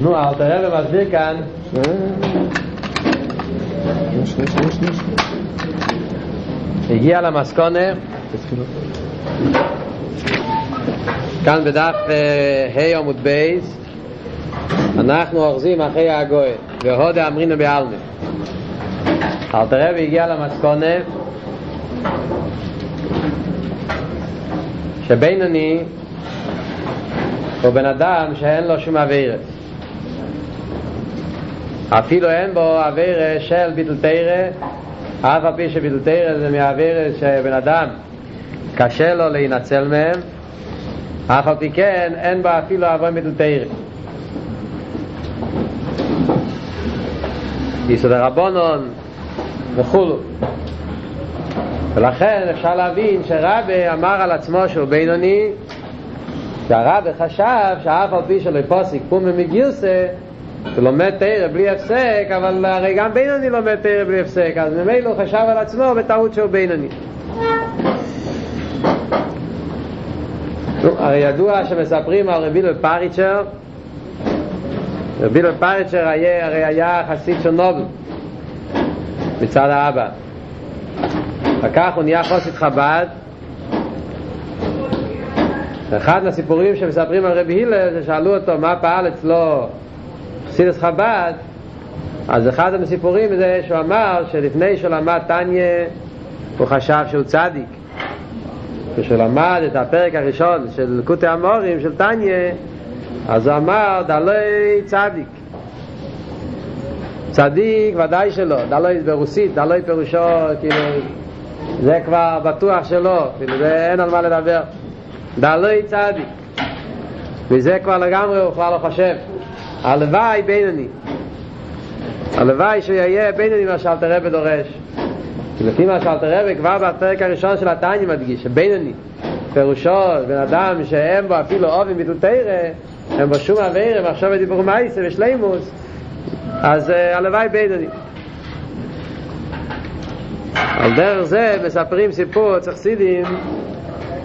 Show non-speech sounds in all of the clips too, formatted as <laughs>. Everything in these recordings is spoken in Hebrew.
נו, אל תראה ומסביר כאן הגיע למסקונה כאן בדף ה' עמוד בייס אנחנו אוחזים אחרי הגוי והודה אמרינו בעלמי אל תראה והגיע למסקונה שבינוני הוא בן אדם שאין לו שום אווירת אפילו אין בו אווירה של ביטל תירה אף על פי שביטל תירה זה מהאווירה שבן אדם קשה לו להינצל מהם אף על פי כן אין בו אפילו אווירה ביטל תירה יסוד הרבונון וכולו. ולכן אפשר להבין שרבי אמר על עצמו שהוא בינוני שהרבי חשב שאף על פי שלא פוסיק פומי מגירסה לומד תרא בלי הפסק אבל הרי גם בינוני לומד תרא בלי הפסק אז ממילא הוא חשב על עצמו בטעות שהוא בינוני. הרי ידוע שמספרים על רבי פריצ'ר רבי פריצ'ר הרי היה חסיד של נובל מצד האבא. וכך הוא נהיה חוסית חב"ד אחד מהסיפורים שמספרים על רבי הלל זה שאלו אותו מה פעל אצלו חסידס חב"ד? אז אחד מהסיפורים זה שהוא אמר שלפני שהוא למד טניה הוא חשב שהוא צדיק. כשהוא למד את הפרק הראשון של קוטי המורים של טניה אז הוא אמר דלוי צדיק. צדיק ודאי שלא, דלוי ברוסית, דלוי פירושו כאילו זה כבר בטוח שלא, כאילו זה אין על מה לדבר דלוי צדיק וזה כבר לגמרי הוא כבר לא חושב הלוואי בינוני הלוואי שהוא יהיה בינוני מה שאלתר רבי דורש לפי מה שאלתר רבי כבר בפרק הראשון של התניא מדגיש שבינוני פירושו בן אדם שאין בו אפילו ביטול תרא אין בו שום אווירה מחשוב ודיבור מייסה ושלימוס אז הלוואי בינוני על דרך זה מספרים סיפור אצל חסידים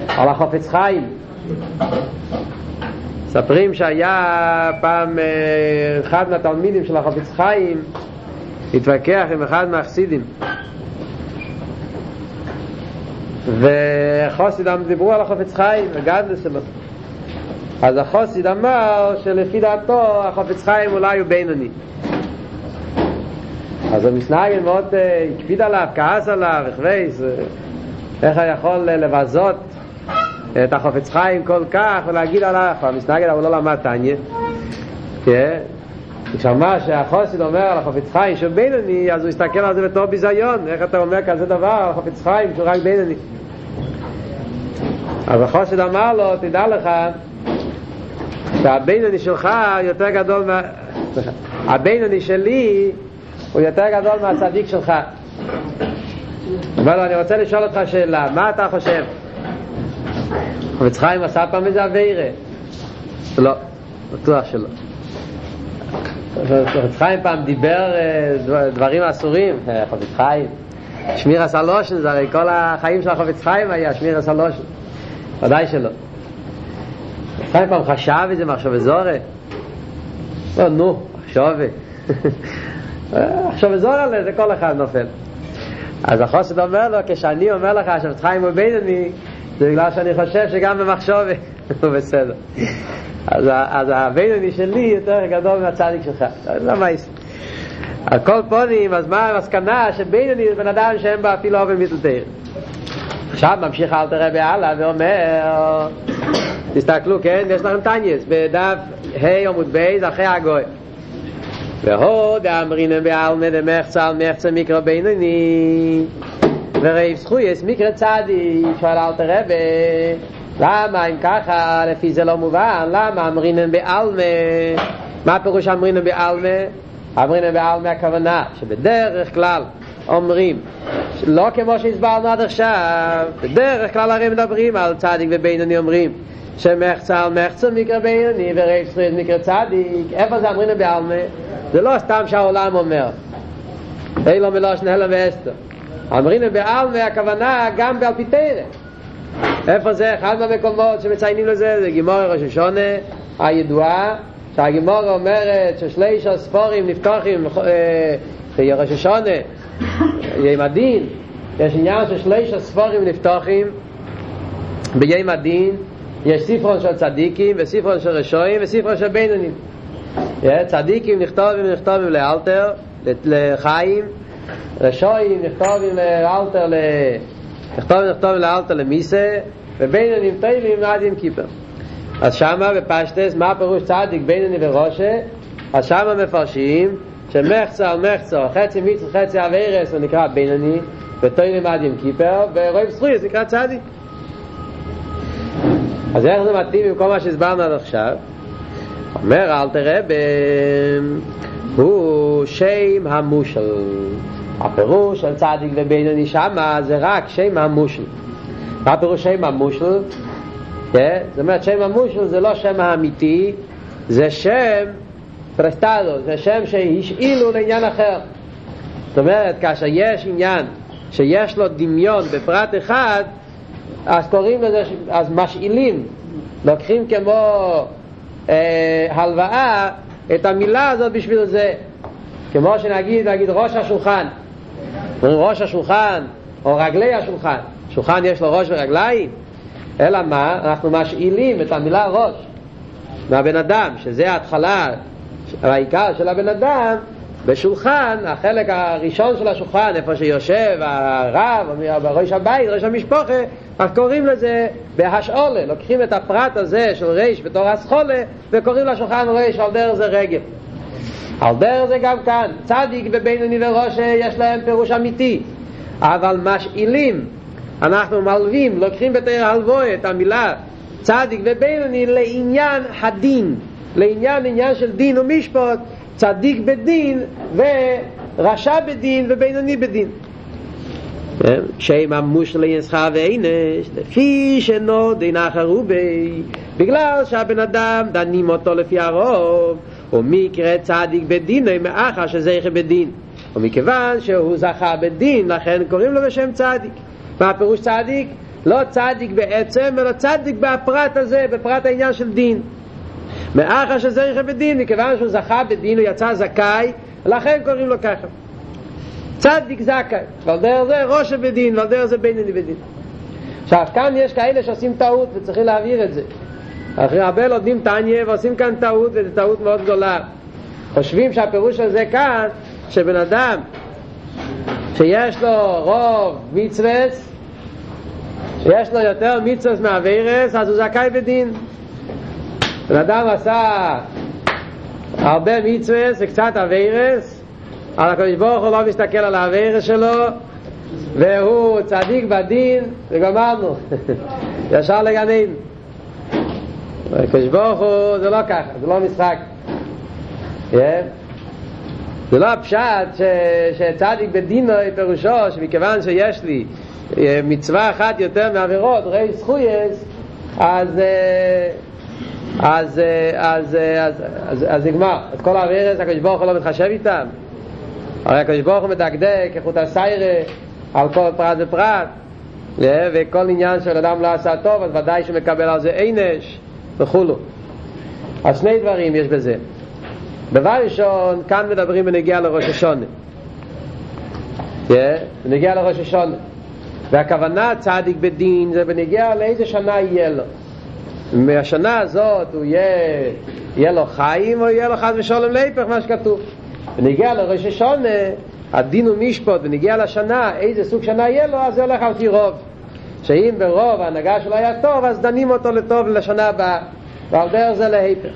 על החופץ חיים. מספרים שהיה פעם אחד מהתלמידים של החופץ חיים התווכח עם אחד מהחסידים. וחוסידם דיברו על החופץ חיים הגדלו שלו אז החוסיד אמר שלפי דעתו החופץ חיים אולי הוא בינוני. אז המסנגן מאוד הקפיד עליו, כעס עליו, הכוויס, איך הוא יכול לבזות את החופץ חיים כל כך ולהגיד עליו, המסנגן אבל לא למד תניא, כשאמר שהחוסיד אומר על החופץ חיים שהוא בינוני, אז הוא הסתכל על זה בתור ביזיון, איך אתה אומר כזה דבר על החופץ חיים שהוא רק בינוני. אז החוסיד אמר לו, תדע לך שהבינוני שלך יותר גדול מה... הבינוני שלי הוא יותר גדול מהצדיק שלך. אומר לו, אני רוצה לשאול אותך שאלה, מה אתה חושב? חפץ חיים עשה פעם איזה אווירה? לא, בטוח שלא. חפץ חיים פעם דיבר דברים אסורים, חפץ חיים. שמיר הסלושן, זה הרי כל החיים של החפץ חיים היה שמיר הסלושן. ודאי שלא. חפץ חיים פעם חשב איזה מחשב זורה? לא, נו, מחשוב. עכשיו <laughs> זור עליה זה כל אחד נופל אז החוסד אומר לו כשאני אומר לך עכשיו חיים הוא בינוני זה בגלל שאני חושב שגם במחשובת הוא <laughs> בסדר. אז, אז הבינוני שלי יותר גדול מהצדיק שלך. לא מה יש על כל פונים אז מה המסקנה שבינוני זה בן אדם שאין בה אפילו אופן מיתלתר עכשיו ממשיך אל תראה בהלאה ואומר תסתכלו כן יש לכם טניאס בדף ה' עמוד בייז אחרי הגוי. והוד אמרינם בעלמא דמחצה על מחצה מיקרו בינוני ורייב זכויס מיקרו צדיק שואל אל תרבה למה אם ככה? לפי זה לא מובן למה אמרינם בעלמא? מה פירוש אמרינם בעלמא? אמרינם בעלמא הכוונה שבדרך כלל אומרים לא כמו שהסברנו עד עכשיו בדרך כלל הרי מדברים על צדיק ובינוני אומרים שמחצה על מחצה מיקרו בינוני ורייב זכויס מיקרו צדיק. איפה זה אמרינם בעלמא? זה לא סתם שהעולם אומר. אילו מלושן הלם ואסתר אמרינו בעלמא הכוונה גם בעל פי תרא. איפה זה? אחד מהמקומות שמציינים לזה זה גימור ראש השונה הידועה שהגימורה אומרת ששליש הספורים נפתוחים בראש השונה, יום הדין, יש עניין ששליש הספורים נפתוחים ביום הדין, יש ספרון של צדיקים וספרון של רשועים וספרון של בינונים. צדיקים נכתובים נכתובים לאלתר, לחיים, רשועים נכתובים לאלתר, נכתובים נכתובים לאלתר למיסה, ובינונים טיילים עד עם כיפר. אז שמה בפשטס, מה פירוש צדיק בינוני וראשה? אז שמה מפרשים שמחצה על מחצה, חצי מיצר, חצי אביירס, הוא נקרא בינוני, וטוילים עד עם כיפר, ורואי בסחוי, זה נקרא צדיק. אז איך זה מתאים עם כל מה שהסברנו עד עכשיו? אומר אל תראה הוא שם המושל. הפירוש של צדיק ובינוני שמה זה רק שם המושל. מה פירוש שם המושל? זאת אומרת שם המושל זה לא שם האמיתי זה שם פרסטדו זה שם שהשאילו לעניין אחר. זאת אומרת כאשר יש עניין שיש לו דמיון בפרט אחד אז קוראים לזה, אז משאילים. לוקחים כמו אה, הלוואה את המילה הזאת בשביל זה. כמו שנגיד, נגיד ראש השולחן. ראש השולחן או רגלי השולחן שולחן יש לו ראש ורגליים. אלא מה? אנחנו משאילים את המילה ראש מהבן אדם, שזה ההתחלה העיקר של הבן אדם בשולחן, החלק הראשון של השולחן, איפה שיושב הרב, ראש הבית, ראש המשפחה, אז קוראים לזה בהשאולה, לוקחים את הפרט הזה של ריש בתור אסכולה וקוראים לשולחן ריש על דרך זה רגל. על דרך זה גם כאן, צדיק ובינוני וראש יש להם פירוש אמיתי, אבל משאילים, אנחנו מלווים, לוקחים בתר הלבוי את המילה צדיק ובינוני לעניין הדין, לעניין עניין של דין ומשפט, צדיק בדין ורשע בדין ובינוני בדין שם המושל יסחה ואינש לפי שנו דינח הרובי בגלל שהבן אדם דנים אותו לפי הרוב ומקרה צדיק בדין מאחר שזכה בדין ומכיוון שהוא זכה בדין לכן קוראים לו בשם צדיק מה הפירוש צדיק? לא צדיק בעצם אלא צדיק בפרט הזה בפרט העניין של דין מאחר שזכה בדין, מכיוון שהוא זכה בדין, הוא יצא זכאי, לכן קוראים לו ככה. צדיק זכאי, ועל דרך זה ראש בדין, ועל דרך זה בינני בדין. עכשיו, כאן יש כאלה שעושים טעות וצריכים להעביר את זה. אחרי הרבה לומדים טניה ועושים כאן טעות, וזו טעות מאוד גדולה. חושבים שהפירוש של זה כאן, שבן אדם שיש לו רוב מצווס, שיש לו יותר מצווס מהווירס, אז הוא זכאי בדין. בן אדם עשה הרבה מצווה, זה קצת אביירס, על הקדוש ברוך הוא לא מסתכל על האביירס שלו, והוא צדיק בדין, וגמרנו, <laughs> ישר לגנים. הקדוש ברוך הוא זה לא ככה, זה לא משחק. Yeah. זה לא הפשט שצדיק בדינו פירושו שמכיוון שיש לי מצווה אחת יותר מעבירות, ראי זכויס, אז אז, אז, אז, אז, אז נגמר. אז כל האווירס, הקדוש ברוך הוא לא מתחשב איתם. הרי הקדוש ברוך הוא מדקדק איכות הסיירה על כל פרט ופרט, וכל עניין של אדם לא עשה טוב, אז ודאי שהוא מקבל על זה עינש וכולו. אז שני דברים יש בזה. דבר ראשון, כאן מדברים בנגיעה לראש השונה. בנגיעה לראש השונה. והכוונה צדיק בדין זה בנגיעה לאיזה שנה יהיה לו. מהשנה הזאת הוא יהיה, יהיה לו חיים או יהיה לו חד ושולם להיפך מה שכתוב ונגיע לראש השונה הדין הוא משפוט ונגיע לשנה איזה סוג שנה יהיה לו אז זה הולך על פי רוב. שאם ברוב ההנהגה שלו היה טוב אז דנים אותו לטוב לשנה הבאה. ועל דרך זה להיפך.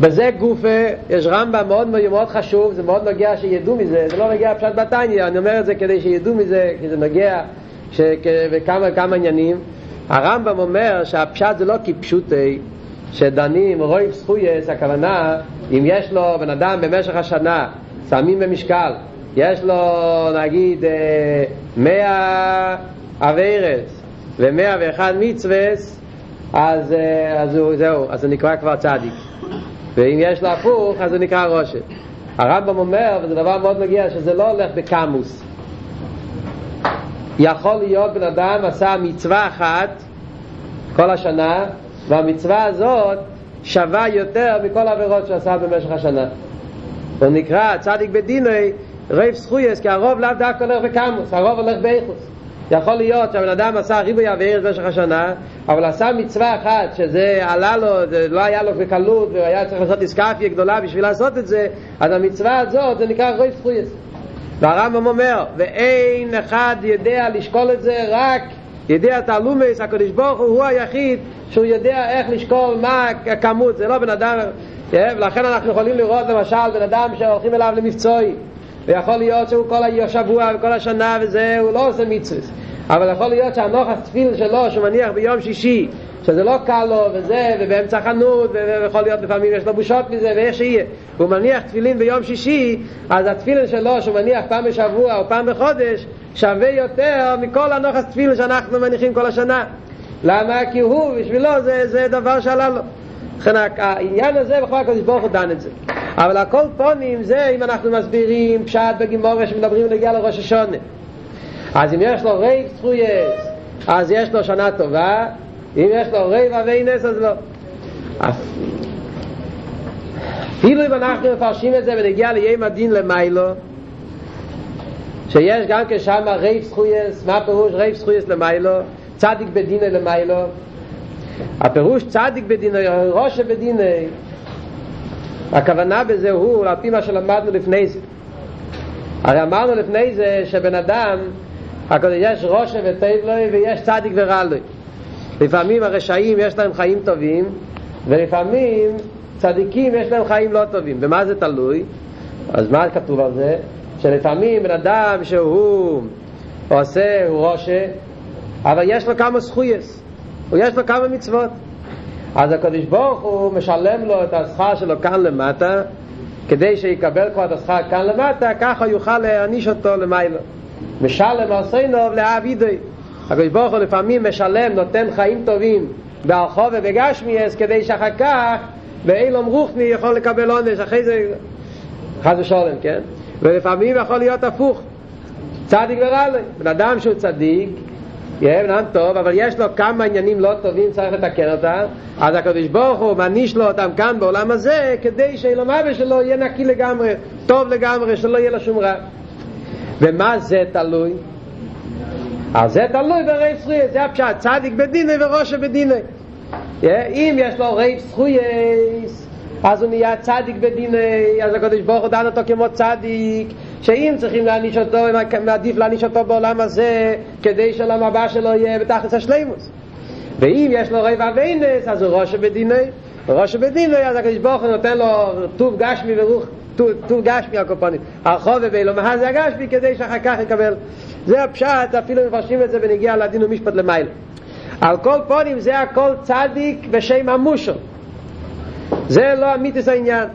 בזה גופה יש רמב"ם מאוד מאוד חשוב זה מאוד נוגע שידעו מזה זה לא נוגע פשט בתניא אני אומר את זה כדי שידעו מזה כי זה נוגע בכמה כמה עניינים. הרמב"ם אומר שהפשט זה לא כפשוטי שדנים רואים זכויס, הכוונה אם יש לו בן אדם במשך השנה שמים במשקל יש לו נגיד מאה אביירס ומאה ואחד מצווס אז, אז הוא, זהו, אז הוא נקרא כבר צדיק. ואם יש לו הפוך אז הוא נקרא ראשת הרמב"ם אומר, וזה דבר מאוד מגיע, שזה לא הולך בקמוס. יכול להיות בן אדם עשה מצווה אחת כל השנה והמצווה הזאת שווה יותר מכל העבירות שהוא עשה במשך השנה. הוא נקרא צדיק בדינוי רוב זכויס, כי הרוב לאו דווקא הולך בכמות, הרוב הולך באיכות. יכול להיות שהבן אדם עשה ריבוי עבירות במשך השנה, אבל עשה מצווה אחת, שזה עלה לו, זה לא היה לו בקלות, והוא היה צריך לעשות אתכפיא גדולה בשביל לעשות את זה, אז המצווה הזאת, זה נקרא רוב זכויס. והרמב"ם אומר, ואין אחד יודע לשקול את זה רק יודע את הלומס, הקדוש ברוך הוא, הוא היחיד שהוא יודע איך לשקול מה הכמות, זה לא בן אדם, ולכן אנחנו יכולים לראות למשל בן אדם שהולכים אליו למבצועי ויכול להיות שהוא כל השבוע וכל השנה וזה, הוא לא עושה מצווה אבל יכול להיות שהנוח התפיל שלו שהוא מניח ביום שישי שזה לא קל לו וזה, ובאמצע חנות, ויכול להיות לפעמים יש לו בושות מזה, ואיך שיהיה. והוא מניח תפילין ביום שישי, אז התפילין שלו, שהוא מניח פעם בשבוע או פעם בחודש, שווה יותר מכל הנחות תפילין שאנחנו מניחים כל השנה. למה? כי הוא, בשבילו זה, זה דבר שעלה לו. לכן העניין הזה בכל הקדוש ברוך הוא דן את זה. אבל על כל פונים זה אם אנחנו מסבירים פשט בגמורה שמדברים לגבי ראש השונה. אז אם יש לו רוב זכויס, אז יש לו שנה טובה, אם יש לו רוב עוונות אז לא. אפילו אם אנחנו מפרשים את זה ונגיע ליום הדין למיילו, שיש גם כשם רייב זכויס, מה פירוש רייב זכויס למיילו? צדיק בדיני למיילו. הפירוש צדיק בדיני, ראש בדיני, הכוונה בזה הוא, על פי מה שלמדנו לפני זה. הרי אמרנו לפני זה שבן אדם, יש ראש וטייב לו ויש צדיק ורע לו. לפעמים הרשעים יש להם חיים טובים, ולפעמים צדיקים יש להם חיים לא טובים. במה זה תלוי? אז מה כתוב על זה? שלפעמים בן אדם שהוא עושה, הוא רושה, אבל יש לו כמה זכויס, ויש לו כמה מצוות. אז הקדוש ברוך הוא משלם לו את השכר שלו כאן למטה, כדי שיקבל כבר את השכר כאן למטה, ככה יוכל להעניש אותו למיילו. משלם עשינו לעבידי. הקדוש ברוך הוא לפעמים משלם, נותן חיים טובים בהרחוב ובגשמיאס, כדי שאחר כך באילום רוחני יכול לקבל עונש, אחרי זה חס ושלום, כן? ולפעמים יכול להיות הפוך, צדיק ורע לו. בן אדם שהוא צדיק, יהיה בן אדם טוב, אבל יש לו כמה עניינים לא טובים, צריך לתקן אותם, אז הקדוש ברוך הוא מעניש לו אותם כאן בעולם הזה, כדי שאילום אבא שלו יהיה נקי לגמרי, טוב לגמרי, שלא יהיה לו שום רע. ומה זה תלוי? אז זה תלוי ברוב זכויות, זה הפשט, צדיק בדינו ורשע בדינו. אם יש לו רוב זכויות, אז הוא נהיה צדיק בדינו, אז הקדוש ברוך הוא דן אותו כמו צדיק, שאם צריכים להעניש אותו, מעדיף להעניש אותו בעולם הזה, כדי שעולם הבא שלו יהיה בתכלית השלימות. ואם יש לו רוב עוונות, אז הוא רשע בדינו. רשע בדינו, אז הקדוש ברוך הוא נותן לו טוב גשמי ורוח טוב גשמי הקופונים. הרחוב ובאילו מה זה הגשמי כדי שאחר כך יקבל. זה הפשט אפילו מפרשים את זה ונגיע לדין ומשפט למייל על כל פונים זה הכל צדיק בשם המושו. זה לא אמיתס העניין.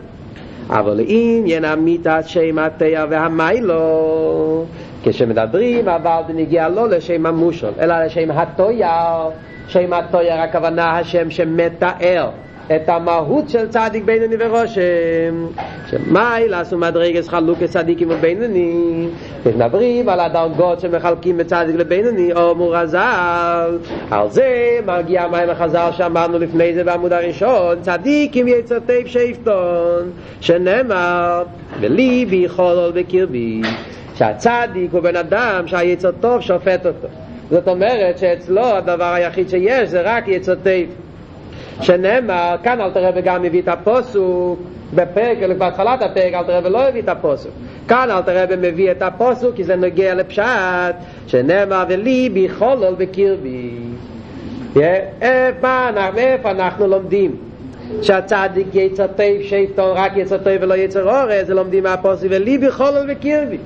אבל אם ין אמיתס שם התייר והמיילו. כשמדברים אבל זה נגיע לא לשם המושו אלא לשם התויר שם התויר הכוונה השם שמתאר את המהות של צדיק בינוני ורושם. שמאי לעשו מדרגס חלוק צדיקים ובינוני מדברים על הדרגות שמחלקים בצדיק לבינוני או מורזל על זה מגיע מים החזר שאמרנו לפני זה בעמוד הראשון צדיקים יצר טייב שפטון שנאמר וליבי חולול בקרבי שהצדיק הוא בן אדם שהיצר טוב שופט אותו. זאת אומרת שאצלו הדבר היחיד שיש זה רק יצר טייב שנאמר, כאן אל תראה וגם מביא את הפוסוק. בפרק, בהתחלת הפרק אל תראה ולא הביא את הפוסוק. כאן אל תראה ומביא את הפוסוק כי זה נוגע לפשט שנאמר וליבי חולול בקרבי. איפה אנחנו לומדים? שהצדיק יצר טוב שיפטון רק יצר טוב ולא יצר אורז זה לומדים מהפוסק וליבי חולול בקרבי.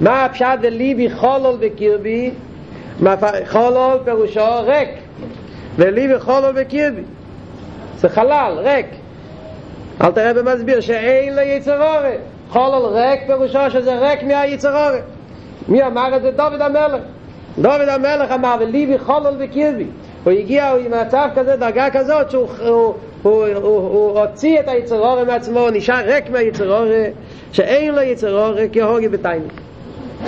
מה הפשט וליבי חולול בקרבי חולול פירושו ריק וליבי חולול בקרבי זה חלל, ריק. אל תראה במסביר שאין לו יצר אורי. חולל ריק פירושו שזה ריק מהיצר אורי. מי אמר את זה? דוד המלך. דוד המלך אמר, וליבי חולל וקירבי. הוא הגיע הוא עם מצב כזה, דרגה כזאת, שהוא הוא, הוא, הוא, הוא הוציא את היצר אורי מעצמו, הוא נשאר ריק מהיצר אורי, שאין לו יצר אורי כהוגי בתייני.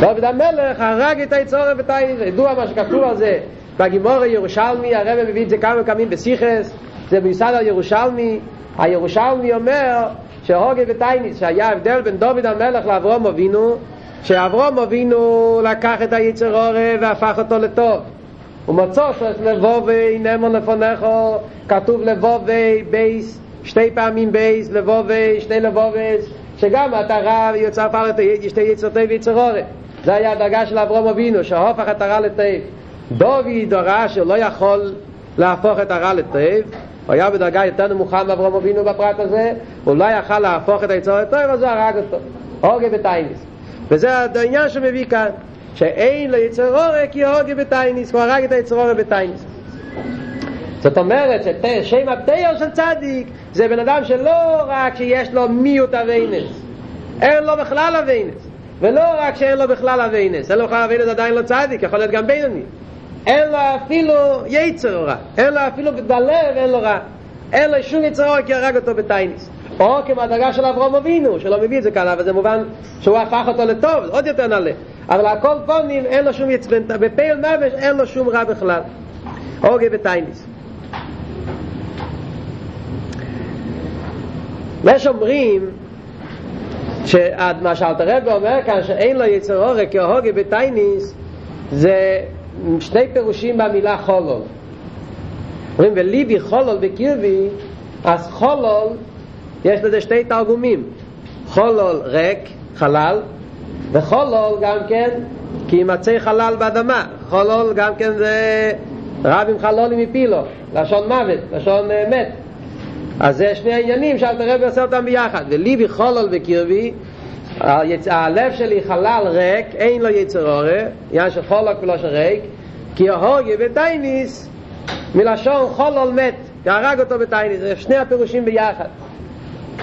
דוד המלך הרג את היצר אורי בתייני. ידוע מה שכתוב על זה בגימורי ירושלמי, הרב מביא את זה כמה פעמים בסיכס, זה מיוסד על ירושלמי, הירושלמי אומר שהוגי בתייניס, שהיה הבדל בין דוד המלך לאברום אבינו, שאברום אבינו לקח את היצר אורה והפך אותו לטוב. ומצוא שיש לבובי נמו לפונכו, כתוב לבובי בייס, שתי פעמים בייס, לבובי, שתי לבובס, שגם אתה רב יוצא פעם שתי יצר ויצר אורה. זה היה הדרגה של אברום אבינו, שהופך את הרע לטוב. דוד ראה שהוא לא יכול להפוך את הרע לטוב, הוא היה בדרגה יותר נמוכה מאברום אבינו בפרט הזה, הוא לא יכל להפוך את היצור לטוב, אז הוא הרג אותו. הוגה בטייניס. וזה העניין שמביא כאן, שאין לו יצר אורה כי הוגה בטייניס, הוא הרג את היצר אורה בטייניס. זאת אומרת ששם התיאר של צדיק זה בן אדם שלא רק שיש לו מיעוט אביינס, אין לו בכלל עוונות. ולא רק שאין לו בכלל עוונות, אין לו בכלל אביינס עדיין לא צדיק, יכול להיות גם בינוני. אין לו אפילו יצר רע, אין לו אפילו בלב, אין לו רע. אין לו שום יצר רע כי הרג אותו בתענית. או כמו הדרגה של אברהם אבינו, שלא מביא את זה כאן, אבל זה מובן שהוא הפך אותו לטוב, עוד יותר נעלה. אבל הכל פנים, אין לו שום יצר, בפועל ממש אין לו שום רע בכלל. הרגו בתענית. מה שאומרים שמה שאלתר רב אומר כאן שאין לו יצר אורה כהוגה בטייניס זה שני פירושים במילה חולול. אומרים וליבי חולול בקירבי אז חולול יש לזה שתי תרגומים. חולול ריק, חלל וחולול גם כן כי יימצא חלל באדמה. חולול גם כן זה רב עם חלולים מפילו לשון מוות, לשון uh, מת. אז זה שני העניינים שאלת הרב עושה אותם ביחד. וליבי חולל בקרבי הלב שלי חלל ריק אין לו יצר אורה עניין של חולק ולא של ריק כי ההוגי בטייניס מלשון חולל מת הרג אותו בטייניס זה שני הפירושים ביחד.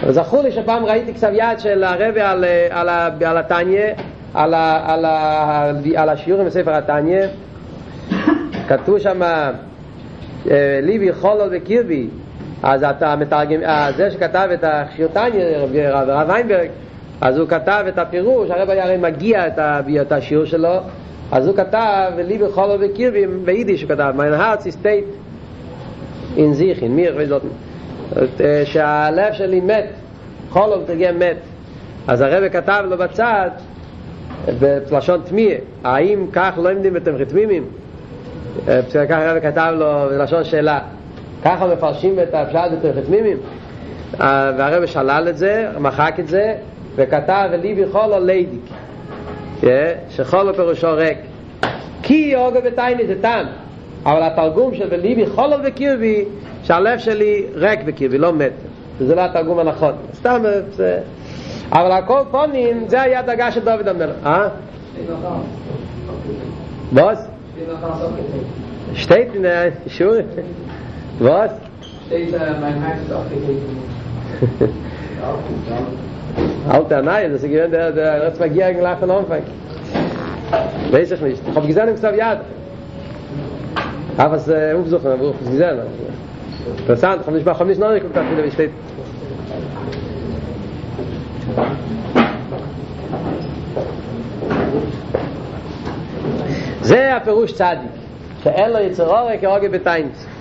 זכור לי שפעם ראיתי כתב יד של הרבי על, על, על, על התניה על, על, על השיעורים בספר התניה כתוב שם ליבי חולל בקרבי אז אתה מתרגם, זה שכתב את השירטניה, הרב ויינברג, אז הוא כתב את הפירוש, הרב היה הרי מגיע את, את השיעור שלו, אז הוא כתב, לי בכל וקירבים, ביידיש הוא כתב, mein Herz ist state in וזאת, שהלב שלי מת, חולו תרגם מת, אז הרב כתב לו בצד, בלשון תמיה, האם כך לא עמדים אתם חתמימים? כך הרב כתב לו בלשון שאלה, ככה מפרשים את הפשט בתוכת מימים והרב שלל את זה, מחק את זה וכתב ליבי חולו לידיק שחולו פירושו ריק כי יוגה בטייני זה טעם אבל התרגום של ליבי חולו וקירבי שהלב שלי ריק בקירבי, לא מת זה לא התרגום הנכון סתם זה אבל הכל פונים זה היה דגה של דוד המלך אה? בוס? שטייט, שור Was? Steht äh, mein Herz ist aufgegeben. Alter, nein, das ist gewinn der, der Retzmagier gleich von Anfang. Weiß ich nicht. Ich hab gesehen im Ksaviad. Aber es ist umgesucht, aber ich hab es gesehen. Interessant, ich hab nicht noch nicht geguckt, wie steht. זה הפירוש צדיק, שאין לו יצר אורך כהוגה בטיינס.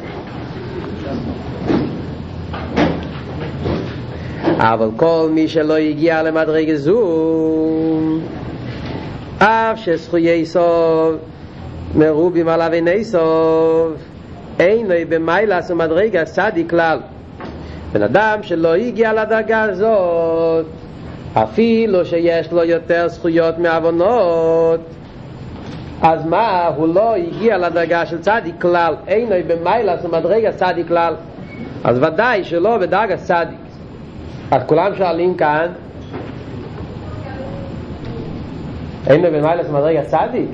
אבל כל מי שלא הגיע למדרגה זו אף שזכויי סוף מרובים עליו איני סוף אין לו במיילס ומדרגה צדי כלל. בן אדם שלא הגיע לדרגה הזאת אפילו שיש לו יותר זכויות מעוונות אז מה, הוא לא הגיע לדרגה של צדי כלל? אין לו במיילס ומדרגה צדי כלל. אז ודאי שלא בדרגה צדי אז כולם שואלים כאן אין לו במיילס מדרגה צדיק?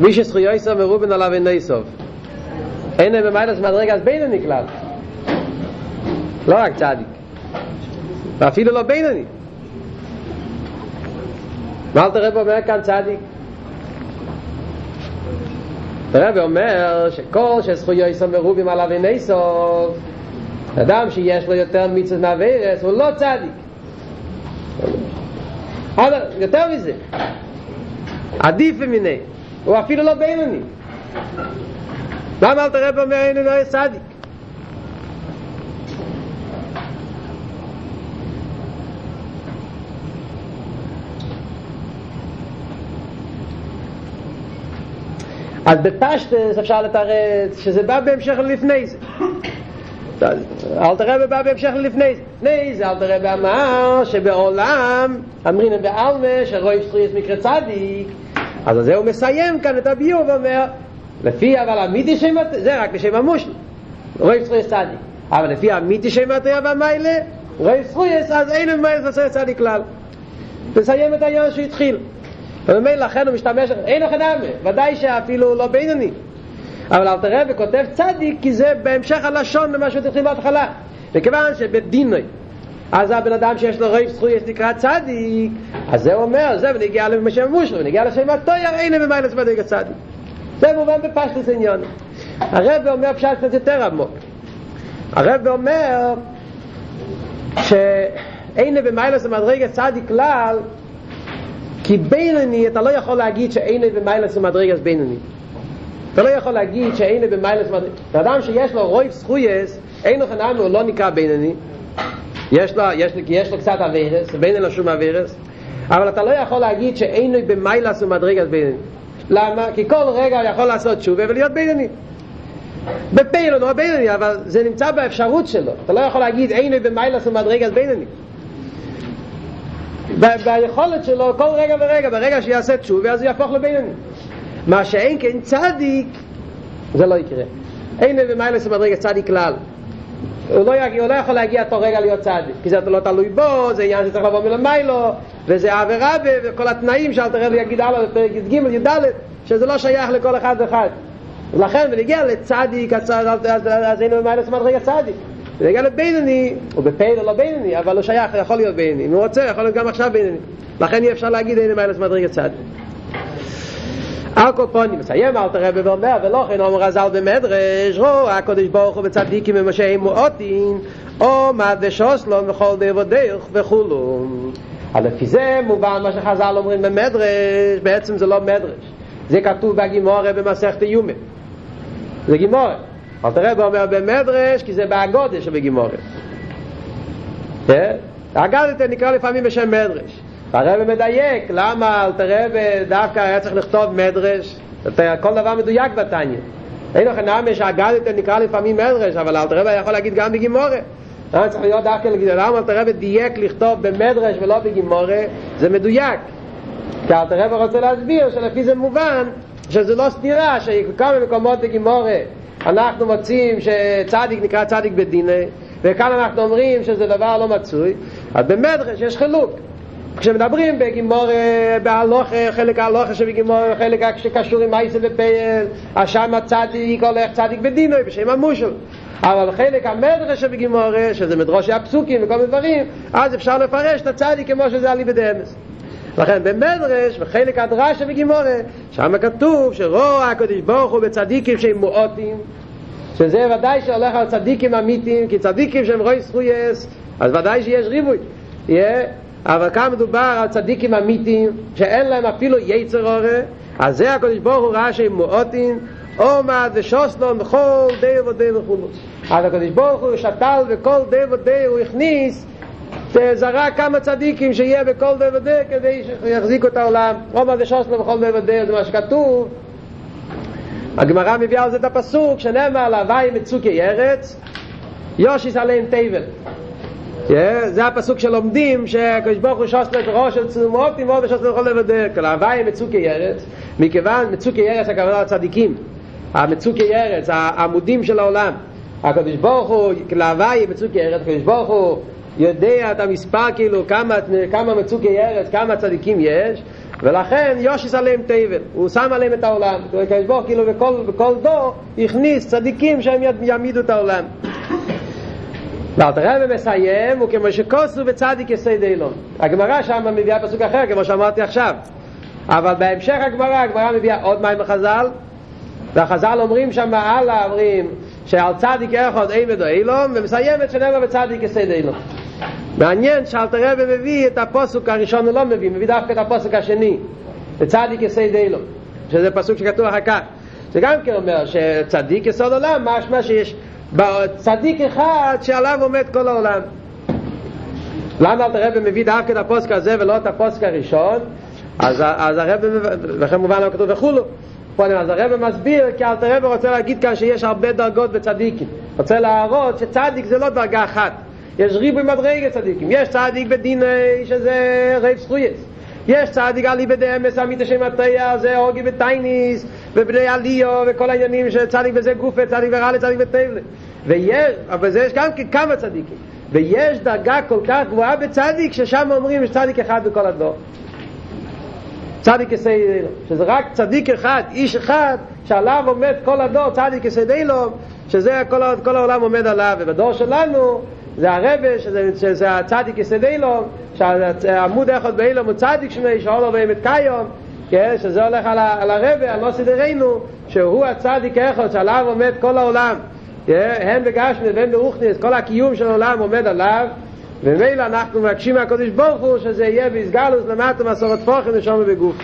מי שזכויו יסו מרובן עליו איני סוף אין לו במיילס מדרגה אז בינוני כלל לא רק צדיק ואפילו לא בינוני מה אתה רב אומר כאן צדיק? הרב אומר שכל שזכויו יסו מרובים עליו איני סוף אדם שיש לו יותר מיצות מהווירס הוא לא צדיק. אבל יותר מזה עדיף במיני הוא אפילו לא בינוני. למה אל תראה אומר אין אינו לא צדיק אז בפשטס אפשר לתרץ שזה בא בהמשך ללפני זה. אל תראה בא בהמשך ללפני זה. לפני זה אל תראה אמר שבעולם, אמרינם בעלמה, שרואי שטריאס מקרה צדיק, אז זה הוא מסיים כאן את הביור ואומר, לפי אבל אמיתי שם, זה רק בשם המושל, רואי שטריאס צדיק. אבל לפי אמיתי שם התראה והמיילה, רואי שטריאס, אז אין במיילה שטריאס צדיק כלל. מסיים את העניין שהתחיל. וממילא לכן הוא משתמש, אין נאמה, ודאי שאפילו לא בינוני. אבל אל תראה וכותב צדיק כי זה בהמשך הלשון למה שהוא התחיל בהתחלה. וכיוון שבדינוי, אז הבן אדם שיש לו רייב זכוי נקרא צדיק, אז זה אומר, זה ונגיע לשם מושלו, ונגיע לשם התויר, אין במיילס מדרגה צדיק. זה מובן בפשטוס עניון. הרב אומר פשט קצת יותר עמוק. הרב אומר שאין במיילס מדרגה צדיק כלל כי בינוני אתה לא יכול להגיד שאין במיילס מדרגה בינוני. אתה לא יכול להגיד שאין במיילס מדרגה. אדם שיש לו רויב זכויס, אין לו חנן הוא לא נקרא בינוני. יש לו, יש, יש לו קצת אבירס, בין לו שום אבירס, אבל אתה לא יכול להגיד שאין לו במיילס ומדרגת בינוני. למה? כי כל רגע הוא יכול לעשות תשובה ולהיות בינוני. בפיילון הוא בינוני, אבל זה נמצא באפשרות שלו. אתה לא יכול להגיד אין לו במיילס ומדרגת בינוני. ביכולת שלו כל רגע ורגע, ברגע שיעשה תשובה אז הוא יהפוך לבינוני. מה שאין כן צדיק, זה לא יקרה. אין במיילס ומדרגת צדיק כלל. הוא לא, יגיע, הוא לא יכול להגיע אותו רגע להיות צדיק, כי זה לא תלוי בו, זה עניין שצריך לבוא מלמיילו, וזה אבי רבי, וכל התנאים שאל תראה לי יגיד הלאה בפרק י"ג, י"ד, שזה לא שייך לכל אחד ואחד. ולכן, ונגיע לצדיק, אז, אז היינו במיילס מדרגה צדיק. ונגיע לבינוני, הוא בפייל לא בינוני, אבל הוא שייך, יכול להיות בינוני. אם הוא רוצה, יכול להיות גם עכשיו בינוני. לכן אי אפשר להגיד היינו במיילס מדרגה צדיק. על כל פונים, מסיים אל תראה ואומר, ולא כן אומר רז"ל במדרש, רו הקדוש ברוך הוא בצדיקים ומשה מועטין, או מד ושוסלון וכל דב ודרך וכולו. אז לפי זה מובן מה שחז"ל אומרים במדרש, בעצם זה לא מדרש. זה כתוב בגימורה במסכת איומה. זה גימורה. אל תראה ואומר במדרש, כי זה בהגודל שבגימורה. הגדלת נקרא לפעמים בשם מדרש. הרב מדייק, למה אל תראה דווקא היה צריך לכתוב מדרש? כל דבר מדויק בתניא. אין לך נאמר שהגדלת נקרא לפעמים מדרש, אבל אל תראה יכול להגיד גם בגימורה. למה צריך להיות דווקא להגיד, למה אל תראה דייק לכתוב במדרש ולא בגימורה? זה מדויק. כי אל תראה רוצה להסביר שלפי זה מובן שזה לא סתירה, שכמה מקומות בגימורה אנחנו מוצאים שצדיק נקרא צדיק בדיני, וכאן אנחנו אומרים שזה דבר לא מצוי, אז במדרש יש חילוק. כשמדברים בגימור בהלוך, חלק ההלוך שבגימור, חלק שקשור עם מייסה ופייל, אז שם הצדיק הולך צדיק בדינוי בשם המושל. אבל חלק המדרש שבגימור, שזה מדרושי הפסוקים וכל מיני דברים, אז אפשר לפרש את הצדיק כמו שזה עלי בדמס. לכן במדרש, בחלק הדרש שבגימורה, שם כתוב שרוע הקדוש ברוך הוא בצדיקים שהם מועטים, שזה ודאי שהולך על צדיקים אמיתיים, כי צדיקים שהם רואי זכויס, אז ודאי שיש ריבוי. Yeah. אבל כאן מדובר על צדיקים אמיתיים שאין להם אפילו יצר אורה אז זה הקדוש ברוך הוא ראה שהם מועטים עומד ושוסלון בכל די ודי וכולו. אז הקדוש ברוך הוא שתל בכל די ודי הוא הכניס זרק כמה צדיקים שיהיה בכל די ודי כדי שיחזיקו את העולם. עומד ושוסלון בכל די ודי זה מה שכתוב. הגמרא מביאה על זה את הפסוק שנאמר להווי מצוקי ארץ יושיס עליהם תבל זה הפסוק שלומדים שהקדוש ברוך הוא שוס ראש של צלומות עם ושוס לו לכל לבדר כל ההוואי מצוקי ארץ מכיוון מצוקי ארץ הכוונה לצדיקים. המצוקי ארץ העמודים של העולם. הקדוש ברוך הוא להוואי מצוקי ארץ הקדוש ברוך הוא יודע את המספר כאילו כמה, כמה מצוקי ארץ כמה צדיקים יש ולכן יושיס עליהם תבל. הוא שם עליהם את העולם. הקדוש ברוך כאילו בכל, בכל דור הכניס צדיקים שהם יעמידו את העולם ואלת רבי מסיים, הוא כמו שכוסו בצדיק יסוד אילון. הגמרא שם מביאה פסוק אחר, כמו שאמרתי עכשיו. אבל בהמשך הגמרא, הגמרא מביאה עוד מים בחז"ל, והחז"ל אומרים שם הלאה, אומרים שעל צדיק אחד אין בדו אילון, ומסיימת שנאמר בצדיק יסוד אילון. מעניין שאלת רבי מביא את הפסוק הראשון הוא לא מביא, מביא דווקא את הפסוק השני, בצדיק יסוד אילון, שזה פסוק שכתוב אחר כך. זה גם כן אומר שצדיק יסוד עולם, משמע שיש צדיק אחד שעליו עומד כל העולם. למה אל הרב מביא דווקא את הפוסק הזה ולא את הפוסק הראשון? אז, אז הרב, לכן מובן למה כתוב וכולו, קודם, אז הרב מסביר, כי אלתר רב רוצה להגיד כאן שיש הרבה דרגות בצדיקים. רוצה להראות שצדיק זה לא דרגה אחת. יש ריבוי מדרגת צדיקים. יש צדיק בדיני, שזה רב זכויס. יש צדיק עלי בדמס, עמית השם התריה, זה אוגי בטייניס, ובני עליו, וכל העניינים של צדיק בזה גופה, צדיק ורעלה, צדיק בטבלה. ויש, אבל זה יש גם כמה צדיקים. ויש דרגה כל כך גבוהה בצדיק, ששם אומרים יש צדיק אחד בכל הדור. צדיק יסיידלום, שזה רק צדיק אחד, איש אחד, שעליו עומד כל הדור, צדיק יסיידלום, שזה כל, כל העולם עומד עליו, ובדור שלנו זה הרבה, שזה, שזה הצדיק יסיידלום, שהעמוד אחד באילום הוא צדיק שמי, שאולו באמת קיום, כן, שזה הולך על, על הרבה, על לא סדרנו, שהוא הצדיק אחד, שעליו עומד כל העולם, הן בגשמי והן ברוכניס, כל הקיום של העולם עומד עליו, ומילא אנחנו מבקשים מהקדוש ברוך הוא שזה יהיה בהסגלוס למטה מסורת פוחם ושום בגוף